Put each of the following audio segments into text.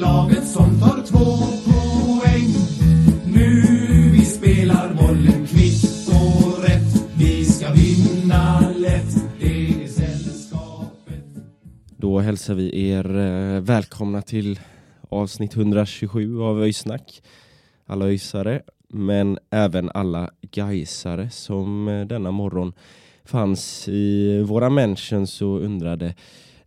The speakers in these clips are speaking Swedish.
Laget som tar två poäng. Nu vi spelar bollen kvitt och rätt. Vi ska vinna lätt. Det är sällskapet. Då hälsar vi er eh, välkomna till avsnitt 127 av Öysnack. Alla öysare, men även alla gaisare som eh, denna morgon fanns i våra mentions och undrade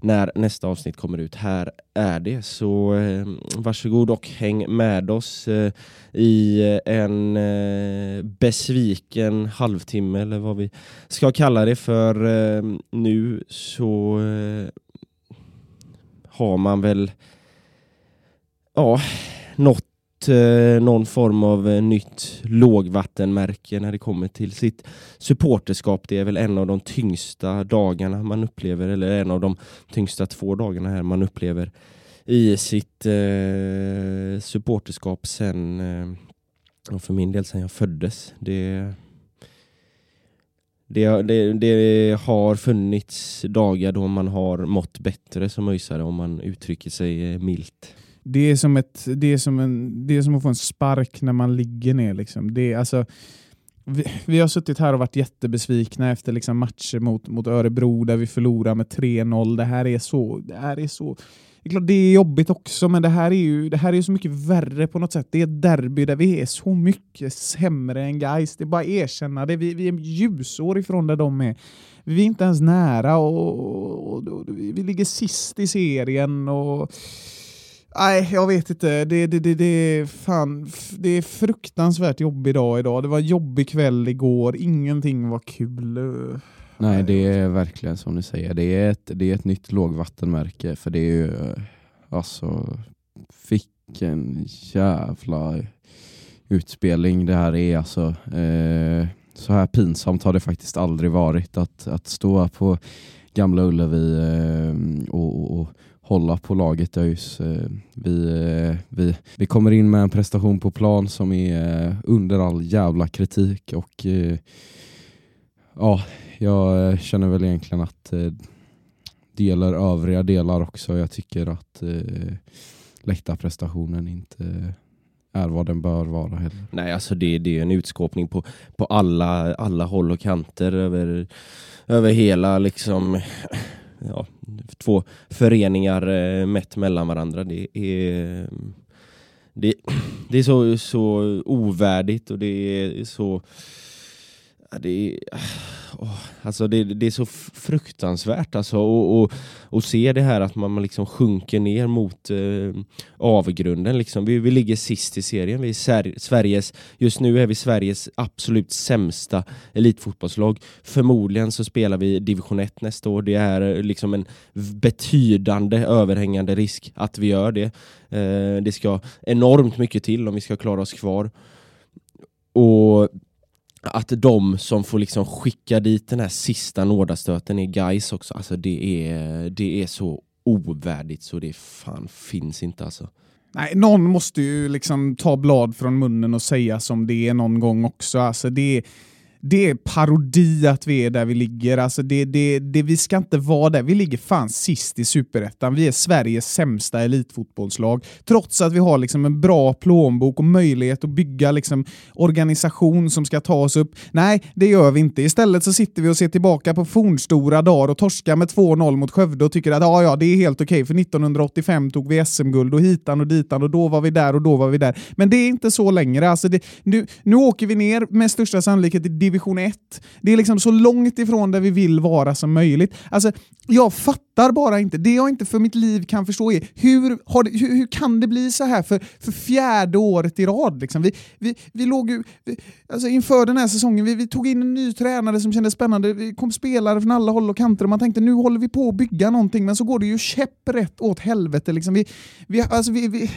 när nästa avsnitt kommer ut. Här är det, så eh, varsågod och häng med oss eh, i eh, en eh, besviken halvtimme eller vad vi ska kalla det för. Eh, nu så eh, har man väl ja, nått eh, någon form av eh, nytt lågvattenmärke när det kommer till sitt supporterskap. Det är väl en av de tyngsta dagarna man upplever, eller en av de tyngsta två dagarna här man upplever i sitt eh, supporterskap sen, eh, och för min del sen jag föddes. Det, det, det, det har funnits dagar då man har mått bättre som öisare om man uttrycker sig eh, milt. Det är, som ett, det, är som en, det är som att få en spark när man ligger ner. Liksom. Det är, alltså, vi, vi har suttit här och varit jättebesvikna efter liksom, matcher mot, mot Örebro där vi förlorar med 3-0. Det här är så... Det här är så det är klart det är jobbigt också, men det här är ju det här är så mycket värre på något sätt. Det är ett derby där vi är så mycket sämre än guys. Det är bara att erkänna det. Vi, vi är ljusår ifrån där de är. Vi är inte ens nära och, och, och vi ligger sist i serien. och Nej, jag vet inte. Det, det, det, det, fan, det är fruktansvärt jobbig dag idag. Det var en jobbig kväll igår. Ingenting var kul. Nej, det är verkligen som ni säger. Det är ett, det är ett nytt lågvattenmärke. För det är ju, eh, alltså, vilken jävla utspelning det här är. Alltså, eh, så här pinsamt har det faktiskt aldrig varit att, att stå på Gamla Ullevi eh, och, och, och hålla på laget ÖIS. Eh, vi, eh, vi, vi kommer in med en prestation på plan som är eh, under all jävla kritik och ja, jag känner väl egentligen att det gäller övriga delar också. Jag tycker att läktarprestationen inte är vad den bör vara heller. Nej, alltså det, det är en utskåpning på, på alla, alla håll och kanter över, över hela liksom ja, två föreningar eh, mätt mellan varandra. Det är, det, det är så, så ovärdigt och det är så... Det är, oh, alltså det, det, är så fruktansvärt alltså och, och, och se det här att man, man liksom sjunker ner mot eh, avgrunden. Liksom. Vi, vi ligger sist i serien. Vi är Sveriges, just nu är vi Sveriges absolut sämsta elitfotbollslag. Förmodligen så spelar vi division 1 nästa år. Det är eh, liksom en betydande överhängande risk att vi gör det. Eh, det ska enormt mycket till om vi ska klara oss kvar. Och att de som får liksom skicka dit den här sista nådastöten är guys också. Alltså det är, det är så ovärdigt så det fan finns inte alltså. Nej, någon måste ju liksom ta blad från munnen och säga som det är någon gång också. Alltså det är det är parodi att vi är där vi ligger. Alltså det, det, det, vi ska inte vara där. Vi ligger fan sist i superettan. Vi är Sveriges sämsta elitfotbollslag. Trots att vi har liksom en bra plånbok och möjlighet att bygga liksom organisation som ska ta oss upp. Nej, det gör vi inte. Istället så sitter vi och ser tillbaka på fornstora dagar och torskar med 2-0 mot Skövde och tycker att ja, ja, det är helt okej för 1985 tog vi SM-guld och hitan och ditan och då var vi där och då var vi där. Men det är inte så längre. Alltså det, nu, nu åker vi ner med största sannolikhet i division 1. Det är liksom så långt ifrån där vi vill vara som möjligt. Alltså, jag fattar bara inte. Det jag inte för mitt liv kan förstå är hur, har det, hur, hur kan det bli så här för, för fjärde året i rad? Liksom? Vi, vi, vi låg ju, vi, alltså inför den här säsongen, vi, vi tog in en ny tränare som kändes spännande. Vi kom spelare från alla håll och kanter och man tänkte nu håller vi på att bygga någonting men så går det ju käpprätt åt helvete. Liksom. Vi, vi, alltså, vi, vi,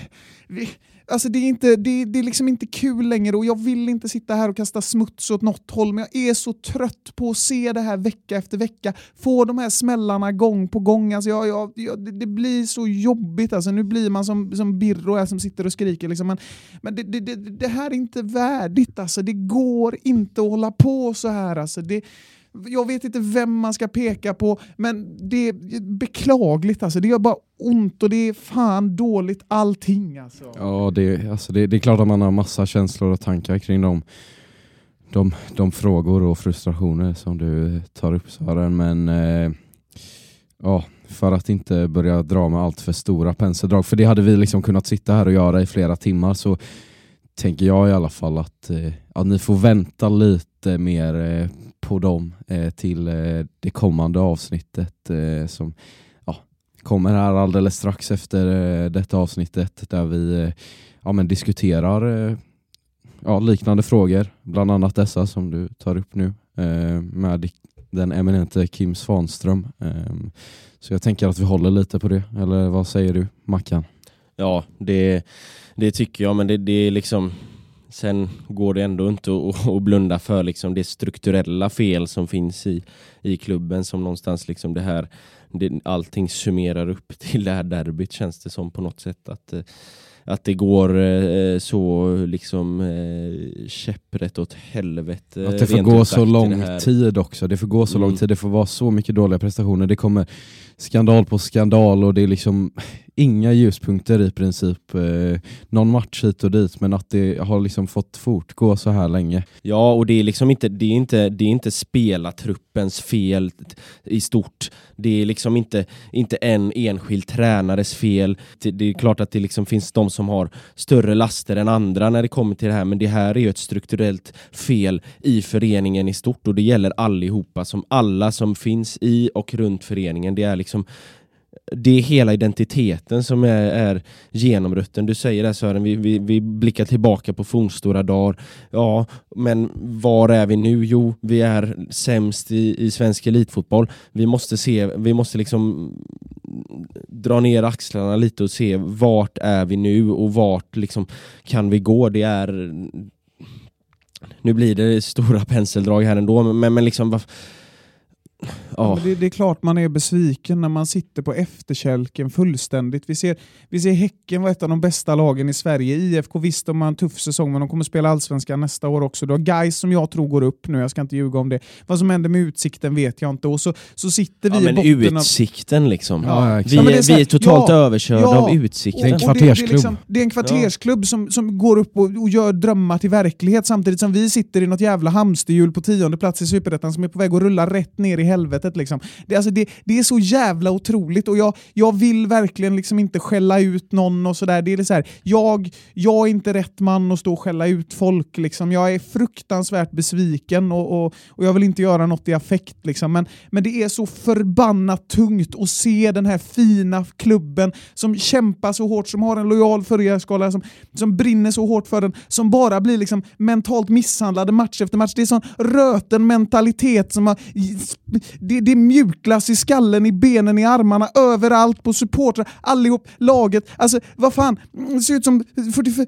vi, Alltså det är, inte, det, det är liksom inte kul längre och jag vill inte sitta här och kasta smuts åt något håll men jag är så trött på att se det här vecka efter vecka. Få de här smällarna gång på gång. Alltså jag, jag, jag, det, det blir så jobbigt. Alltså nu blir man som, som Birro här som sitter och skriker. Liksom. Men, men det, det, det, det här är inte värdigt. Alltså. Det går inte att hålla på så här. Alltså. Det, jag vet inte vem man ska peka på, men det är beklagligt. Alltså. Det gör bara ont och det är fan dåligt allting. Alltså. Ja, det, alltså det, det är klart att man har massa känslor och tankar kring dem. De, de frågor och frustrationer som du tar upp Sören, men eh, ja, för att inte börja dra med allt för stora penseldrag, för det hade vi liksom kunnat sitta här och göra i flera timmar, så tänker jag i alla fall att, eh, att ni får vänta lite lite mer eh, på dem eh, till eh, det kommande avsnittet som ja, kommer här alldeles strax efter detta avsnittet där vi ja, men diskuterar ja, liknande frågor, bland annat dessa som du tar upp nu med den eminente Kim Svanström. Ehm, så jag tänker att vi håller lite på det, eller vad säger du Mackan? Ja, det, det tycker jag, men det, det är liksom Sen går det ändå inte att, blunda för liksom det strukturella fel som finns i, i klubben som någonstans liksom det här det, allting summerar upp till det här derbyt känns det som på något sätt att att det går eh, så liksom eh, käpprätt åt helvete. Att det får gå så lång tid också. Det får gå så mm. lång tid. Det får vara så mycket dåliga prestationer. Det kommer skandal på skandal och det är liksom inga ljuspunkter i princip. Eh, någon match hit och dit men att det har liksom fått fortgå så här länge. Ja och det är liksom inte, det är inte, det är inte spelartruppens fel i stort. Det är liksom inte, inte en enskild tränares fel. Det, det är klart att det liksom finns de som har större laster än andra när det kommer till det här men det här är ju ett strukturellt fel i föreningen i stort och det gäller allihopa, som alla som finns i och runt föreningen. Det är liksom det är hela identiteten som är, är genomrutten. Du säger det Sören, vi, vi, vi blickar tillbaka på fornstora dagar. Ja, men var är vi nu? Jo, vi är sämst i, i svensk elitfotboll. Vi måste se, vi måste liksom dra ner axlarna lite och se vart är vi nu och vart liksom kan vi gå? Det är nu blir det stora penseldrag här ändå, men, men liksom Ja. Det, det, är klart man är besviken när man sitter på efterkälken fullständigt. Vi ser, vi ser Häcken vara ett av de bästa lagen i Sverige. IFK visst, de har en tuff säsong, men de kommer spela allsvenskan nästa år också. Du har Gais som jag tror går upp nu, jag ska inte ljuga om det. Vad som händer med Utsikten vet jag inte. Och så, så sitter vi ja, men i botten Utsikten av... liksom. Ja, vi, är, är, vi är totalt överkörda av Utsikten. Det är en kvartersklubb. Det, det, liksom, det är en kvartersklubb som, som går upp och, och, gör drömmar till verklighet samtidigt som vi sitter i något jävla hamsterhjul på tionde plats i Superettan som är på väg att rulla rätt ner i helvetet helvetet. Liksom. Det, alltså det, det är så jävla otroligt och jag, jag vill verkligen liksom inte skälla ut någon och sådär. Det är så här, jag, jag är inte rätt man att stå och skälla ut folk. Liksom. Jag är fruktansvärt besviken och, och, och jag vill inte göra något i affekt. Liksom. Men, men det är så förbannat tungt att se den här fina klubben som kämpar så hårt, som har en lojal följarskala, som, som brinner så hårt för den, som bara blir liksom mentalt misshandlade match efter match. Det är sån röten mentalitet som har... Det, det är mjukglass i skallen, i benen, i armarna, överallt på supportrar, allihop, laget. Alltså vad fan, det ser ut som 45,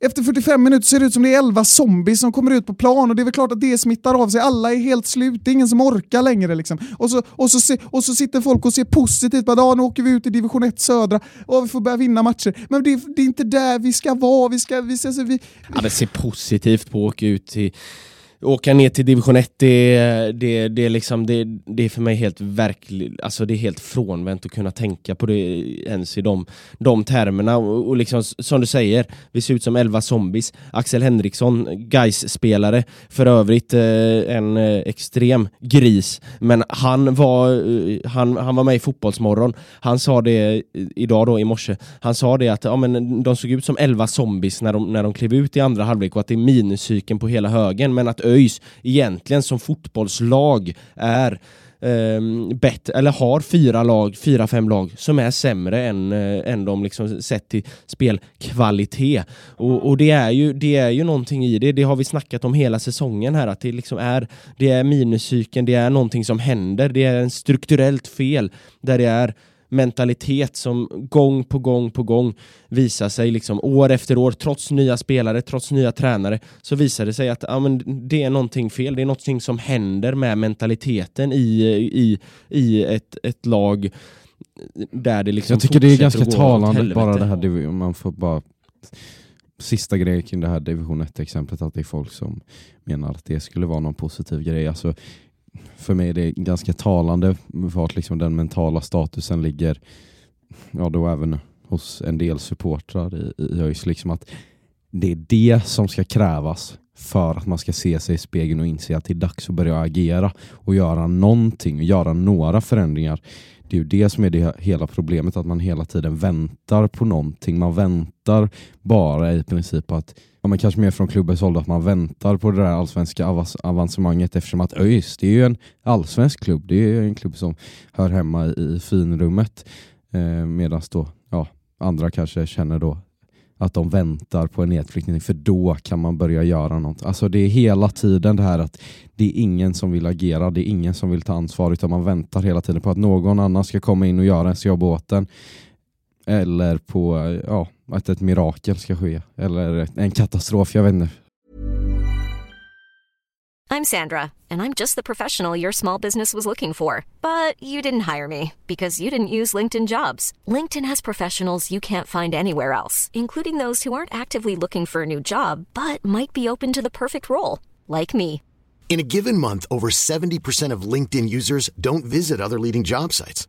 efter 45 minuter ser det ut som det är 11 zombies som kommer ut på plan och det är väl klart att det smittar av sig. Alla är helt slut, det är ingen som orkar längre liksom. Och så, och så, se, och så sitter folk och ser positivt på att ah, nu åker vi ut i division 1 södra och vi får börja vinna matcher. Men det, det är inte där vi ska vara. Vi ska, vi, alltså, vi... Ja, men se positivt på att åka ut till åka ner till division 1, det, det, det, är liksom, det, det är för mig helt verkligt, alltså det är helt frånvänt att kunna tänka på det ens i de, de termerna. Och, och liksom, som du säger, vi ser ut som 11 zombies. Axel Henriksson, guys spelare för övrigt eh, en eh, extrem gris, men han var, eh, han, han var med i Fotbollsmorgon. Han sa det eh, idag då i morse, han sa det att ja, men de såg ut som 11 zombies när de, när de klev ut i andra halvlek och att det är minuscykeln på hela högen, men att ÖIS egentligen som fotbollslag är ehm, um, bättre, eller har fyra lag, fyra, fem lag som är sämre än, uh, än de liksom sett till spelkvalitet. Och, och det, är ju, det är ju någonting i det, det har vi snackat om hela säsongen här, att det liksom är, det är minuscykeln, det är någonting som händer, det är en strukturellt fel där det är mentalitet som gång på gång på gång visar sig liksom år efter år, trots nya spelare, trots nya tränare, så visar det sig att ja, men det är någonting fel. Det är någonting som händer med mentaliteten i, i, i ett, ett lag där det liksom Jag tycker det är ganska talande bara det här, man får bara Sista grejen kring det här division 1-exemplet, att det är folk som menar att det skulle vara någon positiv grej. Alltså, för mig är det ganska talande vart liksom den mentala statusen ligger, ja då även hos en del supportrar i, i ÖIS. Liksom att det är det som ska krävas för att man ska se sig i spegeln och inse att det är dags att börja agera och göra någonting, göra några förändringar. Det är ju det som är det hela problemet, att man hela tiden väntar på någonting. Man väntar bara i princip på att, ja, men kanske mer från klubbens håll, att man väntar på det där allsvenska avancemanget eftersom att ÖIS, det är ju en allsvensk klubb. Det är ju en klubb som hör hemma i finrummet. Eh, Medan då, ja, andra kanske känner då att de väntar på en nedflyttning för då kan man börja göra något. Alltså det är hela tiden det här att det är ingen som vill agera, det är ingen som vill ta ansvar utan man väntar hela tiden på att någon annan ska komma in och göra ens jobb åt en. Eller på ja, att ett mirakel ska ske. Eller en katastrof, jag vet inte. I'm Sandra, and I'm just the professional your small business was looking for. But you didn't hire me because you didn't use LinkedIn jobs. LinkedIn has professionals you can't find anywhere else, including those who aren't actively looking for a new job but might be open to the perfect role, like me. In a given month, over 70% of LinkedIn users don't visit other leading job sites.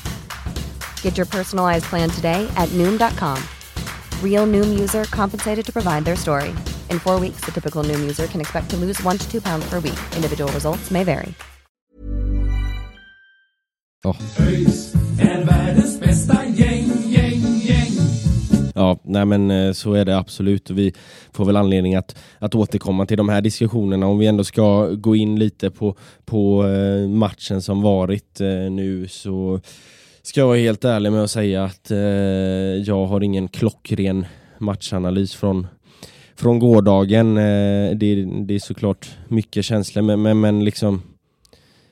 Get your personalized plan today at Noom.com. Real Noom user compensated to provide their story. In four weeks, the typical Noom user can expect to lose one to two pounds per week. Individual results may vary. Gäng. Ja, nej men eh, så är det absolut. Vi får väl anledning att, att återkomma till de här diskussionerna om vi ändå ska gå in lite på, på eh, matchen som varit eh, nu så ska jag vara helt ärlig med att säga att eh, jag har ingen klockren matchanalys från, från gårdagen. Eh, det, det är såklart mycket känslor men, men, men liksom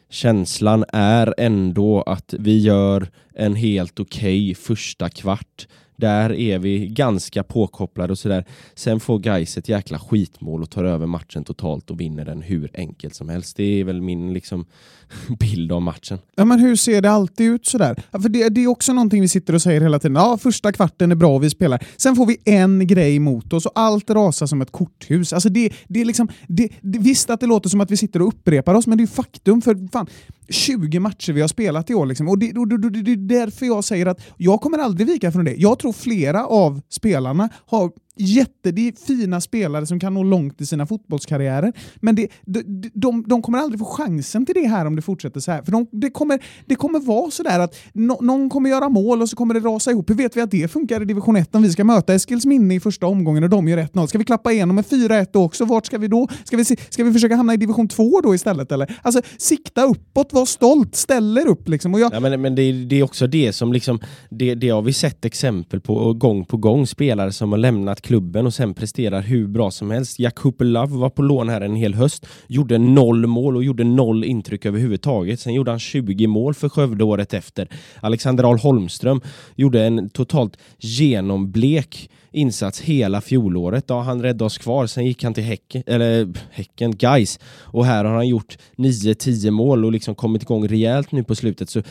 känslan är ändå att vi gör en helt okej första kvart. Där är vi ganska påkopplade och sådär. Sen får Gais ett jäkla skitmål och tar över matchen totalt och vinner den hur enkelt som helst. Det är väl min liksom, bild av matchen. Ja, men hur ser det alltid ut sådär? Ja, för det, det är också någonting vi sitter och säger hela tiden. Ja, första kvarten är bra och vi spelar. Sen får vi en grej mot oss och allt rasar som ett korthus. Alltså det, det är liksom, det, det, visst att det låter som att vi sitter och upprepar oss, men det är faktum. För fan, 20 matcher vi har spelat i år. Liksom. Och det, och, och, och, det är därför jag säger att jag kommer aldrig vika från det. Jag tror flera av spelarna har jätte, det är fina spelare som kan nå långt i sina fotbollskarriärer. Men det, de, de, de kommer aldrig få chansen till det här om det fortsätter så här. För de, det, kommer, det kommer vara sådär att no, någon kommer göra mål och så kommer det rasa ihop. Hur vet vi att det funkar i division 1 om vi ska möta Eskilsminne i första omgången och de gör 1-0? Ska vi klappa igenom med 4-1 också? Vart ska vi då? Ska vi, se- ska vi försöka hamna i division 2 då istället? Eller? Alltså, sikta uppåt, var stolt, ställ er upp liksom. Och jag, Ja, men men det, är- det är också det som liksom, det, det har vi sett exempel på gång på gång. Spelare som har lämnat klubben och sen presterar hur bra som helst. Jakub Love var på lån här en hel höst, gjorde noll mål och gjorde noll intryck överhuvudtaget. Sen gjorde han 20 mål för Skövde året efter. Alexander Ahl Holmström gjorde en totalt genomblek insats hela fjolåret. Ja, han räddade oss kvar, sen gick han till häcken, eller Häcken, Guys och här har han gjort 9-10 mål och liksom kommit igång rejält nu på slutet. Så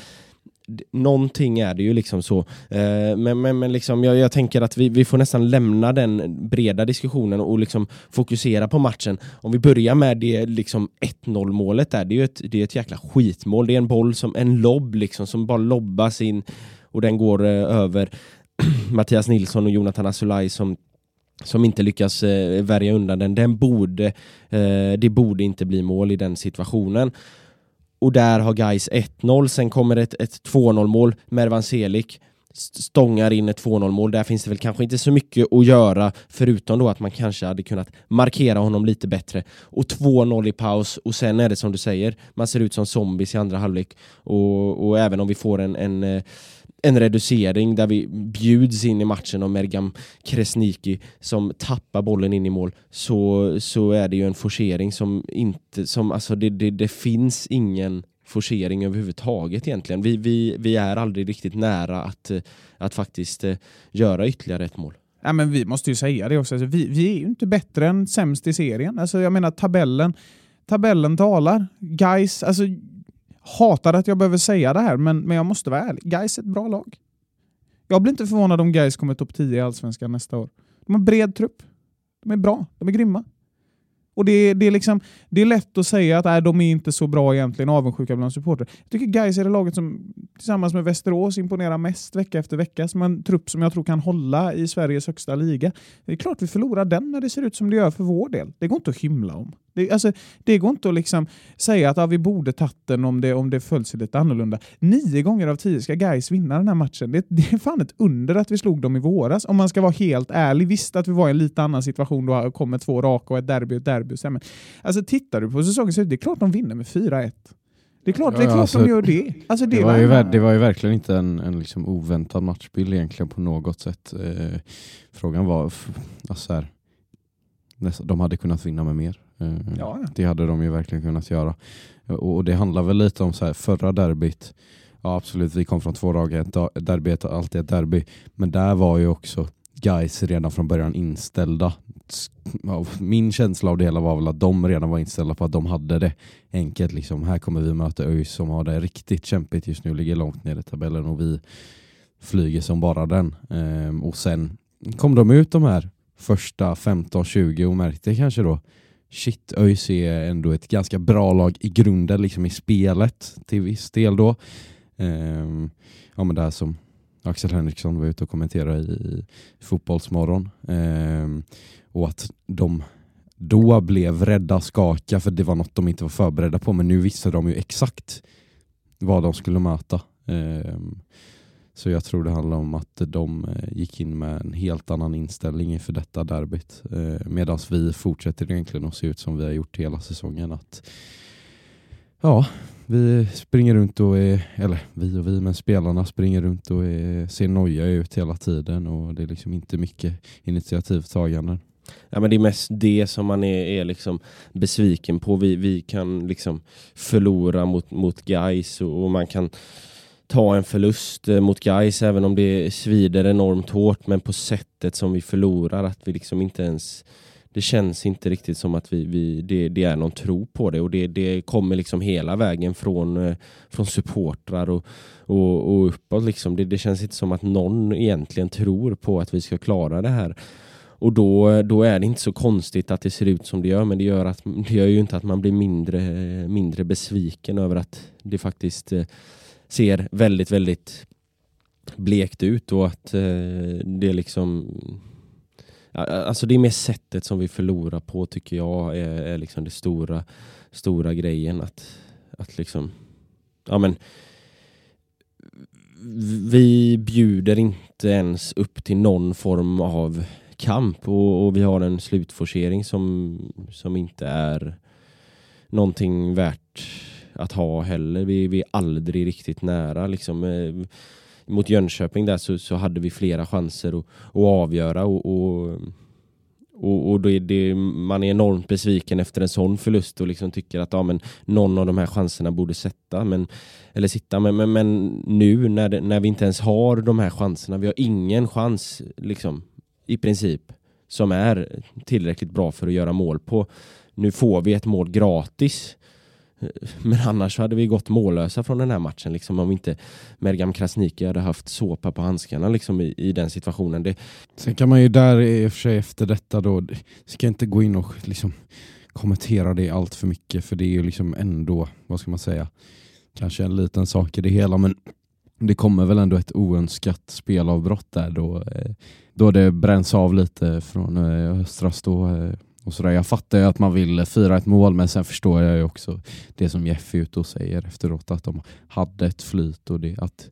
någonting är det ju liksom så. Eh, men men, men liksom, jag, jag tänker att vi, vi får nästan lämna den breda diskussionen och liksom fokusera på matchen. Om vi börjar med det liksom 1-0 målet där, det är ju ett, det är ett jäkla skitmål. Det är en boll som en lobb liksom, som bara lobbas in och den går eh, över Mattias Nilsson och Jonathan Asulaj som som inte lyckas eh, värja undan den. den borde, eh, det borde inte bli mål i den situationen. Och där har Gais 1-0, sen kommer ett, ett 2-0 mål. Mervan Selik stångar in ett 2-0 mål. Där finns det väl kanske inte så mycket att göra förutom då att man kanske hade kunnat markera honom lite bättre. Och 2-0 i paus och sen är det som du säger, man ser ut som zombies i andra halvlek. Och, och även om vi får en, en eh, en reducering där vi bjuds in i matchen av Mergam Kresniki som tappar bollen in i mål så, så är det ju en forcering som inte, som alltså det, det, det finns ingen forcering överhuvudtaget egentligen. Vi, vi, vi är aldrig riktigt nära att, att faktiskt eh, göra ytterligare ett mål. Ja, men vi måste ju säga det också. Alltså, vi, vi är ju inte bättre än sämst i serien. Alltså, jag menar tabellen, tabellen talar. Guys, alltså, hatar att jag behöver säga det här, men, men jag måste vara ärlig. Gais är ett bra lag. Jag blir inte förvånad om Gais kommer topp 10 i Allsvenskan nästa år. De har bred trupp. De är bra. De är grymma. Och det, är- det, är liksom, det är lätt att säga att äh, de är inte så bra egentligen, avundsjuka bland supportrar. Jag tycker Gais är det laget som tillsammans med Västerås imponerar mest vecka efter vecka. Som en trupp som jag tror kan hålla i Sveriges högsta liga. Det är klart vi förlorar den när det ser ut som det gör för vår del. Det går inte att hymla om. Det, alltså, det går inte att liksom säga att ja, vi borde tagit den om det, om det föll sig lite annorlunda. Nio gånger av tio ska Gais vinna den här matchen. Det, det är fan ett under att vi slog dem i våras. Om man ska vara helt ärlig. Visst att vi var i en lite annan situation då kom med två raka och ett derby och ett derby. och Men, alltså tittar du på säsongen så är det klart de vinner med 4-1. Det är klart, det är klart alltså, de gör det. Alltså, Det, är var ju, det var ju verkligen inte en, en liksom oväntad matchbild egentligen på något sätt. Eh, frågan var, alltså så här, nästan, de hade kunnat vinna med mer. Eh, Ja. Det hade de ju verkligen kunnat göra. Och, det handlar väl lite om så här, förra derbyt. Ja absolut, vi kom från två lag. Ett derby är alltid ett derby. Men där var ju också guys redan från början inställda. Min känsla av det hela var väl att de redan var inställda på att de hade det enkelt. Liksom. Här kommer vi möta ÖIS som har det riktigt kämpigt just nu, ligger långt ner i tabellen och vi flyger som bara den. Ehm, och sen kom de ut de här första 15-20 och märkte kanske då shit, ÖIS är ändå ett ganska bra lag i grunden, liksom i spelet till viss del då. Ehm, ja men det här som Axel Henriksson var ute och kommenterade i Fotbollsmorgon. Ehm, och att de då blev rädda, skaka för det var något de inte var förberedda på men nu visste de ju exakt vad de skulle möta. Ehm, så jag tror det handlar om att de eh, gick in med en helt annan inställning inför detta derbyt. Eh, Medan vi fortsätter egentligen att se ut som vi har gjort hela säsongen. Att, ja, vi springer runt och är, eller vi och vi, men spelarna springer runt och är, ser noja ut hela tiden och det är liksom inte mycket initiativtaganden. Ja, men det är mest det som man är, är liksom besviken på. Vi, vi kan liksom förlora mot, mot Gais och, och man kan ta en förlust eh, mot Gais även om det svider enormt hårt. Men på sättet som vi förlorar, att vi liksom inte ens... Det känns inte riktigt som att vi, vi, det, det är någon tro på det och det, det kommer liksom hela vägen från, eh, från supportrar och, och, och uppåt. Liksom. Det, det känns inte som att någon egentligen tror på att vi ska klara det här. Och då, då är det inte så konstigt att det ser ut som det gör, men det gör, att, det gör ju inte att man blir mindre, mindre besviken över att det faktiskt eh, ser väldigt, väldigt blekt ut och att eh, det liksom... Alltså det är mer sättet som vi förlorar på tycker jag är, är liksom det stora, stora grejen. Att, att liksom... Ja men... Vi bjuder inte ens upp till någon form av kamp och, och vi har en slutforcering som, som inte är någonting värt att ha heller. Vi, vi är aldrig riktigt nära. Liksom. Eh, Mot Jönköping där så, så hade vi flera chanser att, att avgöra och, och, och, och då är det, man är enormt besviken efter en sån förlust och liksom tycker att ja, men någon av de här chanserna borde sätta. Men, eller sitta. Men, men, men nu när, det, när vi inte ens har de här chanserna, vi har ingen chans liksom, i princip som är tillräckligt bra för att göra mål på. Nu får vi ett mål gratis men annars hade vi gått mållösa från den här matchen liksom, om inte Mergam Krasniqi hade haft såpa på handskarna liksom, i, i den situationen. Det... Sen kan man ju där i och för sig efter detta då, ska inte gå in och liksom kommentera det allt för mycket för det är ju liksom ändå, vad ska man säga, kanske en liten sak i det hela men det kommer väl ändå ett oönskat spelavbrott där då, eh, då det bränns av lite från eh, Östras Östra stå och sådär. Jag fattar ju att man vill fira ett mål men sen förstår jag ju också det som Jeff är ute och säger efteråt att de hade ett flyt och det, att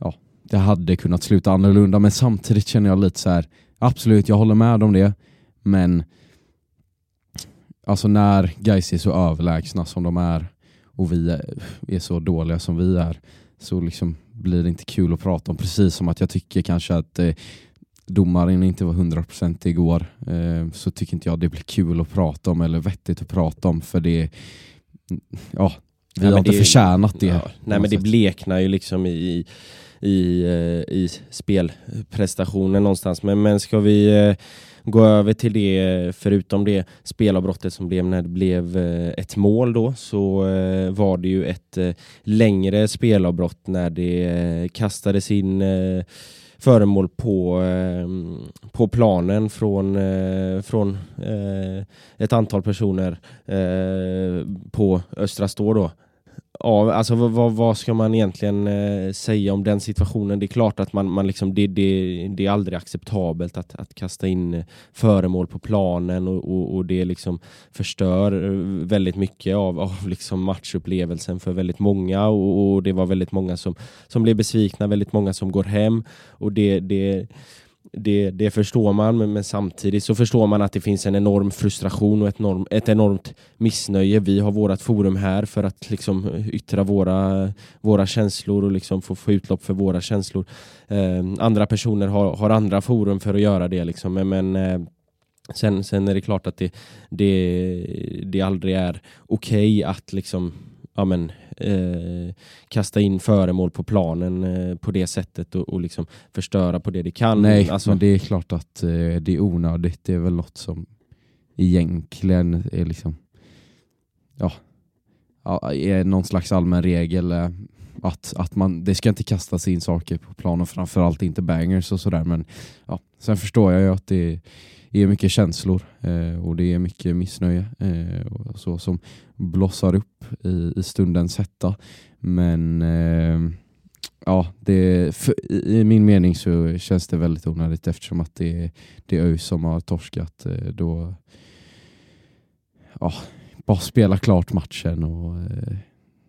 ja, det hade kunnat sluta annorlunda men samtidigt känner jag lite så här absolut jag håller med om det men alltså när guys är så överlägsna som de är och vi är så dåliga som vi är så liksom blir det inte kul att prata om. Precis som att jag tycker kanske att eh, domaren inte var 100% igår eh, så tycker inte jag det blir kul att prata om eller vettigt att prata om för det ja, vi Nej, har inte det- förtjänat det. Ja, nej men det sätt. bleknar ju liksom i, i, eh, i spelprestationen någonstans. Men, men ska vi eh, gå över till det, förutom det spelavbrottet som blev när det blev ett mål då, så var det ju ett längre spelavbrott när det kastades in föremål på, eh, på planen från, eh, från eh, ett antal personer eh, på Östra Stå då. Ja, alltså vad, vad, ska man egentligen eh, säga om den situationen? Det är klart att man, man liksom, det, det, det är aldrig acceptabelt att, att kasta in eh, föremål på planen och, och, och det liksom förstör eh, väldigt mycket av, av liksom matchupplevelsen för väldigt många och, och det var väldigt många som, som blev besvikna, väldigt många som går hem och det, det det, det förstår man, men, men samtidigt så förstår man att det finns en enorm frustration och ett, norm, ett enormt missnöje. Vi har vårt forum här för att liksom yttra våra, våra känslor och liksom få, få utlopp för våra känslor. Eh, andra personer har, har andra forum för att göra det. Liksom. Men, men eh, sen, sen är det klart att det, det, det aldrig är okej att liksom ja, men, eh, kasta in föremål på planen eh, på det sättet och, och liksom förstöra på det det kan. Nej, alltså, men det är klart att eh, det är onödigt. Det är väl något som egentligen är liksom ja, ja, är någon slags allmän regel eh, att, att man, det ska inte kastas in saker på planen, framförallt inte bangers och sådär. Men ja, sen förstår jag ju att det är mycket känslor eh, och det är mycket missnöje eh, och så som blossar upp i, i stundens hetta. Men eh, ja, det, för, i, i min mening så känns det väldigt onödigt eftersom att det, är- det är ÖIS som har torskat. Eh, då, ja, bara spela klart matchen och eh,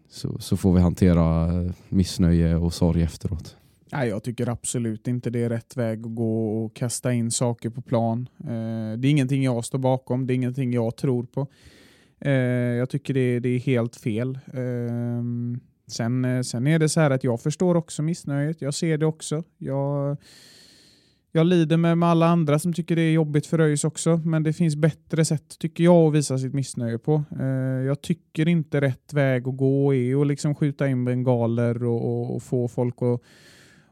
så, så får vi hantera missnöje och sorg efteråt. Nej, jag tycker absolut inte det är rätt väg att gå och kasta in saker på plan. Eh, det är ingenting jag står bakom, det är ingenting jag tror på. Eh, jag tycker det, det är helt fel. Eh, sen, sen är det så här att jag förstår också missnöjet, jag ser det också. Jag, jag lider med, med alla andra som tycker det är jobbigt för ÖIS också, men det finns bättre sätt tycker jag att visa sitt missnöje på. Jag tycker inte rätt väg att gå är att liksom skjuta in bengaler och, och, och få folk att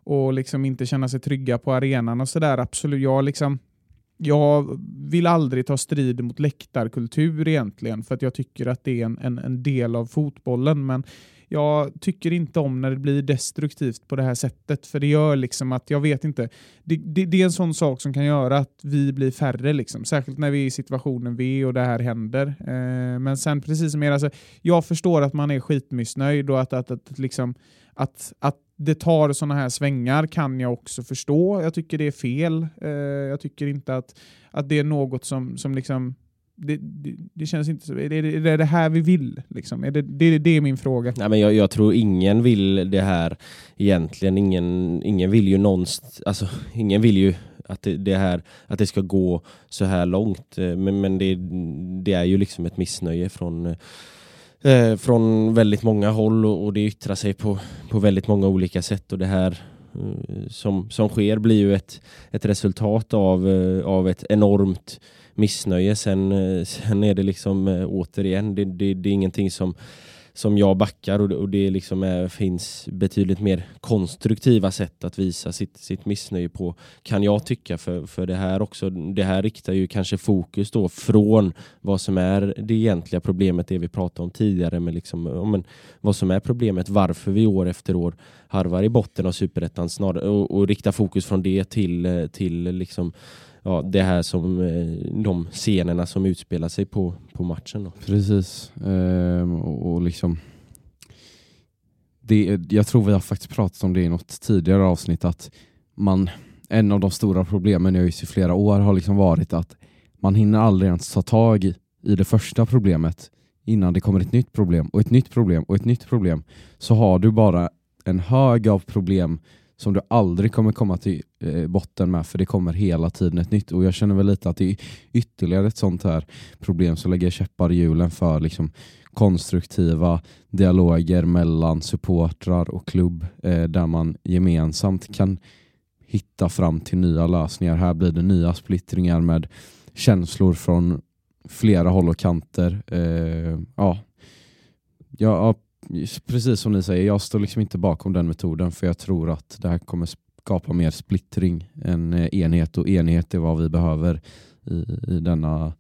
och liksom inte känna sig trygga på arenan och sådär. Absolut, jag liksom jag vill aldrig ta strid mot läktarkultur egentligen, för att jag tycker att det är en, en, en del av fotbollen. Men jag tycker inte om när det blir destruktivt på det här sättet, för det gör liksom att, jag vet inte, det, det, det är en sån sak som kan göra att vi blir färre, liksom. särskilt när vi är i situationen vi är och det här händer. Eh, men sen precis som er, alltså, jag förstår att man är skitmissnöjd och att, att, att, liksom, att, att det tar sådana här svängar kan jag också förstå. Jag tycker det är fel. Eh, jag tycker inte att, att det är något som, som liksom det, det, det känns inte så. Är det, är det det här vi vill? Liksom? Är det, det, det är min fråga. Nej, men jag, jag tror ingen vill det här egentligen. Ingen, ingen vill ju någonstans, alltså ingen vill ju att det, det här att det ska gå så här långt. Eh, men, men det, det är ju liksom ett missnöje från eh, eh, från väldigt många håll och, och det yttrar sig på, på väldigt många olika sätt och det här eh, som, som sker blir ju ett, ett resultat av, eh, av ett enormt missnöje. Sen, eh, sen är det liksom återigen, det, det, det är ingenting som som jag backar och, och det liksom är, finns betydligt mer konstruktiva sätt att visa sitt, sitt missnöje på kan jag tycka för, för det här också. Det här riktar ju kanske fokus då från vad som är det egentliga problemet, det vi pratade om tidigare med liksom, men, vad som är problemet, varför vi år efter år harvar i botten av superettan och, och rikta fokus från det till, eh, till liksom ja, det här som eh, de scenerna som utspelar sig på, på matchen. Då. Precis. Ehm, och, och liksom det, jag tror vi har faktiskt pratat om det i något tidigare avsnitt att man, en av de stora problemen i ÖIS i flera år har liksom varit att man hinner aldrig ens ta tag i, i det första problemet innan det kommer ett nytt problem och ett nytt problem och ett nytt problem så har du bara en hög av problem som du aldrig kommer komma till eh, botten med för det kommer hela tiden ett nytt och jag känner väl lite att det är ytterligare ett sånt här problem som lägger käppar i hjulen för liksom konstruktiva dialoger mellan supportrar och klubb eh, där man gemensamt kan hitta fram till nya lösningar. Här blir det nya splittringar med känslor från flera håll och kanter. Eh, ja. Ja, precis som ni säger, jag står liksom inte bakom den metoden för jag tror att det här kommer skapa mer splittring än eh, enhet och enhet är vad vi behöver i, i denna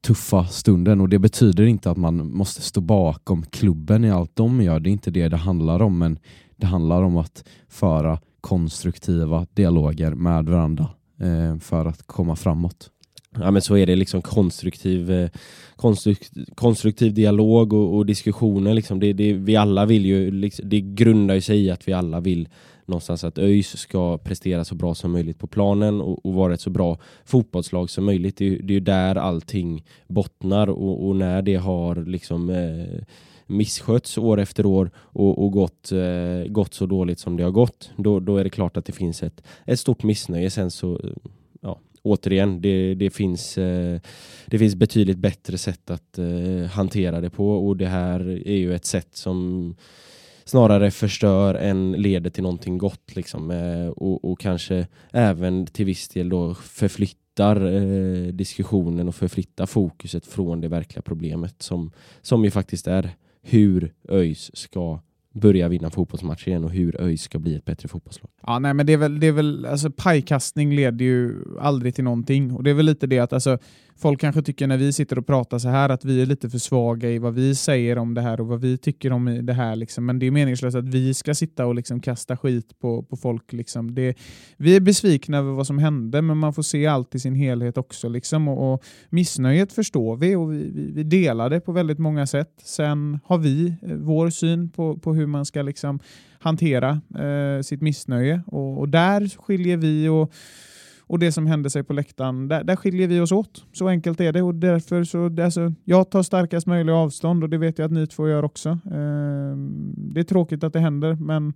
tuffa stunden och det betyder inte att man måste stå bakom klubben i allt de gör. Det är inte det det handlar om men det handlar om att föra konstruktiva dialoger med varandra eh, för att komma framåt ja, men så är det liksom konstruktiv, eh, konstruktiv, konstruktiv dialog och, och diskussioner. Liksom. Det, det, vi alla vill ju, liksom, det grundar sig i att vi alla vill någonstans att ÖIS ska prestera så bra som möjligt på planen och, och vara ett så bra fotbollslag som möjligt. Det, det är ju där allting bottnar och, och när det har liksom eh, misskötts år efter år och, och gått, eh, gått så dåligt som det har gått, då, då är det klart att det finns ett, ett stort missnöje. Sen så eh, ja, återigen, det, det, finns, eh, det finns betydligt bättre sätt att eh, hantera det på. Och det här är ju ett sätt som snarare förstör än leder till någonting gott liksom. Eh, och, och kanske även till viss del då förflyttar eh, diskussionen och förflyttar fokuset från det verkliga problemet som, som ju faktiskt är hur ÖIS ska börja vinna fotbollsmatcher igen och hur ÖIS ska bli ett bättre fotbollslag. Ja, nej, men det är väl, det är väl alltså, pajkastning leder ju aldrig till någonting och det är väl lite det att alltså, folk kanske tycker när vi sitter och pratar så här att vi är lite för svaga i vad vi säger om det här och vad vi tycker om det här. Liksom. Men det är meningslöst att vi ska sitta och liksom kasta skit på, på folk. Liksom. Det, vi är besvikna över vad som hände, men man får se allt i sin helhet också. Liksom. Och, och Missnöjet förstår vi och vi, vi, vi, delar det på väldigt många sätt. Sen har vi eh, vår syn på, på hur man ska liksom hantera eh, sitt missnöje och, och där skiljer vi och och det som hände sig på läktaren, där, där skiljer vi oss åt. Så enkelt är det och därför så, alltså, jag tar starkast möjliga avstånd och det vet jag att ni två gör också. Eh, det är tråkigt att det händer, men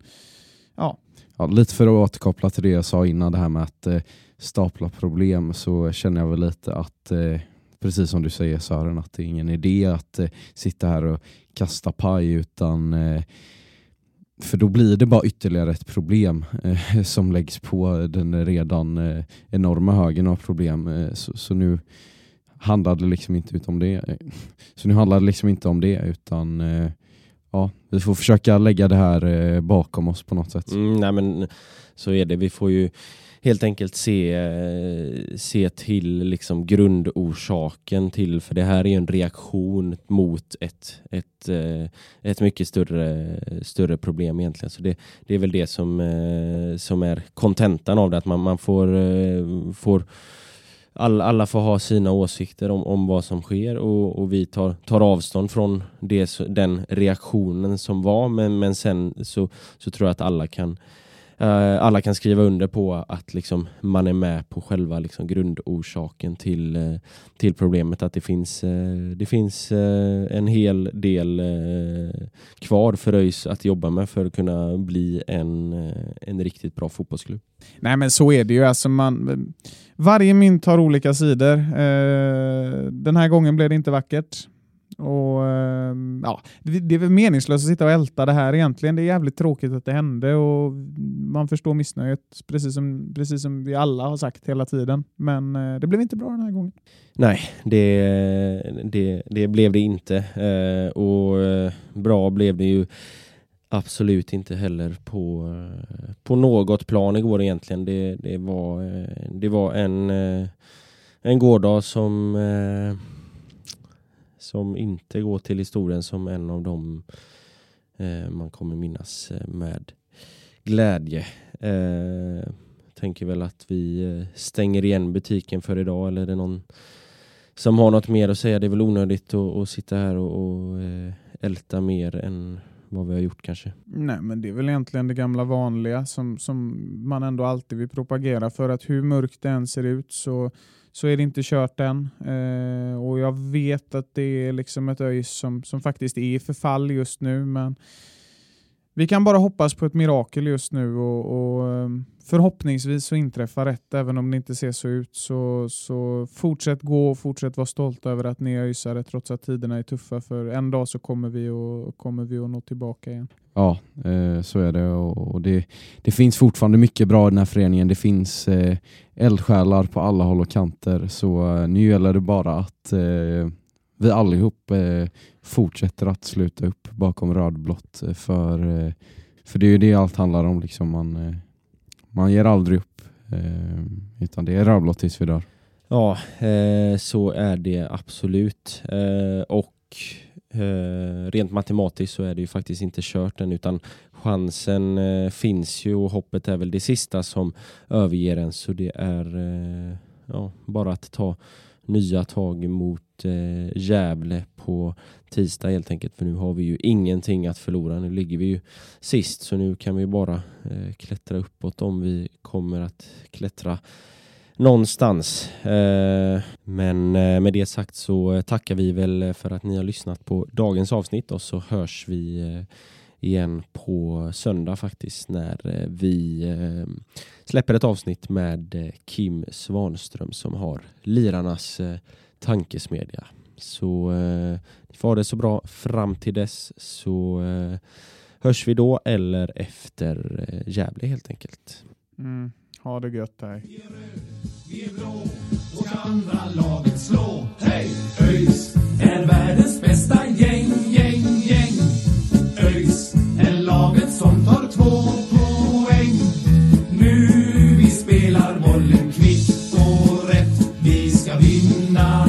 ja. ja. Lite för att återkoppla till det jag sa innan, det här med att eh, stapla problem, så känner jag väl lite att eh, precis som du säger Sören, att det är ingen idé att eh, sitta här och kasta paj utan eh, för då blir det bara ytterligare ett problem eh, som läggs på den redan eh, enorma högen av problem. Eh, så, så, nu handlar det liksom inte om det. Eh, så nu handlar det liksom inte om det utan eh, ja, vi får försöka lägga det här eh, bakom oss på något sätt. Mm, nej men så är det. Vi får ju helt enkelt se, eh, se till liksom grundorsaken till, för det här är en reaktion mot ett, ett, eh, ett mycket större, större problem egentligen. Så det, det är väl det som, eh, som är kontentan av det, att man, man får, får all, alla får ha sina åsikter om, om vad som sker och, och vi tar, tar avstånd från det, den reaktionen som var. Men, men sen så, så tror jag att alla kan Uh, alla kan skriva under på att liksom, man är med på själva liksom, grundorsaken till, uh, till problemet. Att det finns, uh, det finns en hel del kvar för ÖIS att jobba med för att kunna bli en, en riktigt bra fotbollsklubb. Nej men så är det ju. Alltså man, varje mynt har olika sidor. den här gången blev det inte vackert. Och, ehm, ja, det, är väl meningslöst att sitta och älta det här egentligen. Det är jävligt tråkigt att det hände och man förstår missnöjet, precis som, precis som vi alla har sagt hela tiden. Men eh, det blev inte bra den här gången. Nej, det, det, det blev det inte. Eh, och eh, bra blev det ju absolut inte heller på, på något plan igår egentligen. Det, det, var, det var en, en gårdag som, som inte går till historien som en av dem eh, man kommer minnas eh, med glädje. Eh, tänker väl att vi eh, stänger igen butiken för idag eller är det någon som har något mer att säga? Det är väl onödigt att, att sitta här och, och eh, älta mer än vad vi har gjort kanske. Nej, men det är väl egentligen det gamla vanliga som, som man ändå alltid vill propagera för att hur mörkt det än ser ut så, så är det inte kört än. Eh, och jag vet att det är liksom ett ÖIS som, som faktiskt är i förfall just nu, men vi kan bara hoppas på ett mirakel just nu och, och ehm, förhoppningsvis så inträffar rätt även om det inte ser så ut. Så, så fortsätt gå och fortsätt vara stolta över att ni är ÖISare trots att tiderna är tuffa för en dag så kommer vi, och, kommer vi att nå tillbaka igen. Ja, eh, så är det. Och det, det finns fortfarande mycket bra i den här föreningen. Det finns eh, eldsjälar på alla håll och kanter. Så eh, nu gäller det bara att eh, vi allihop eh, fortsätter att sluta upp bakom rödblått. Eh, för, för det är ju det allt handlar om. Liksom man, man ger aldrig upp. Utan det är rödblått tills vi dör. Ja, så är det absolut. Och Eh, rent matematiskt så är det ju faktiskt inte kört än utan chansen eh, finns ju och hoppet är väl det sista som överger en så det är eh, ja, bara att ta nya tag mot eh, Gävle på tisdag helt enkelt för nu har vi ju ingenting att förlora. Nu ligger vi ju sist så nu kan vi bara eh, klättra uppåt om vi kommer att klättra någonstans. Eh, men eh, med det sagt så tackar vi väl för att ni har lyssnat på dagens avsnitt och så hörs vi eh, igen på söndag faktiskt när vi släpper ett avsnitt med Kim Svanström som har lirarnas tankesmedja. Så ni får ha det så bra fram till dess så hörs vi då eller efter Gävle helt enkelt. Mm. Ha det gött, hej. Vi är röd, vi är blå och ska andra laget slå. Hej! ÖIS är världens bästa gäng, gäng, gäng. ÖIS är laget som tar två poäng. Nu vi spelar bollen kvitt och rätt. Vi ska vinna.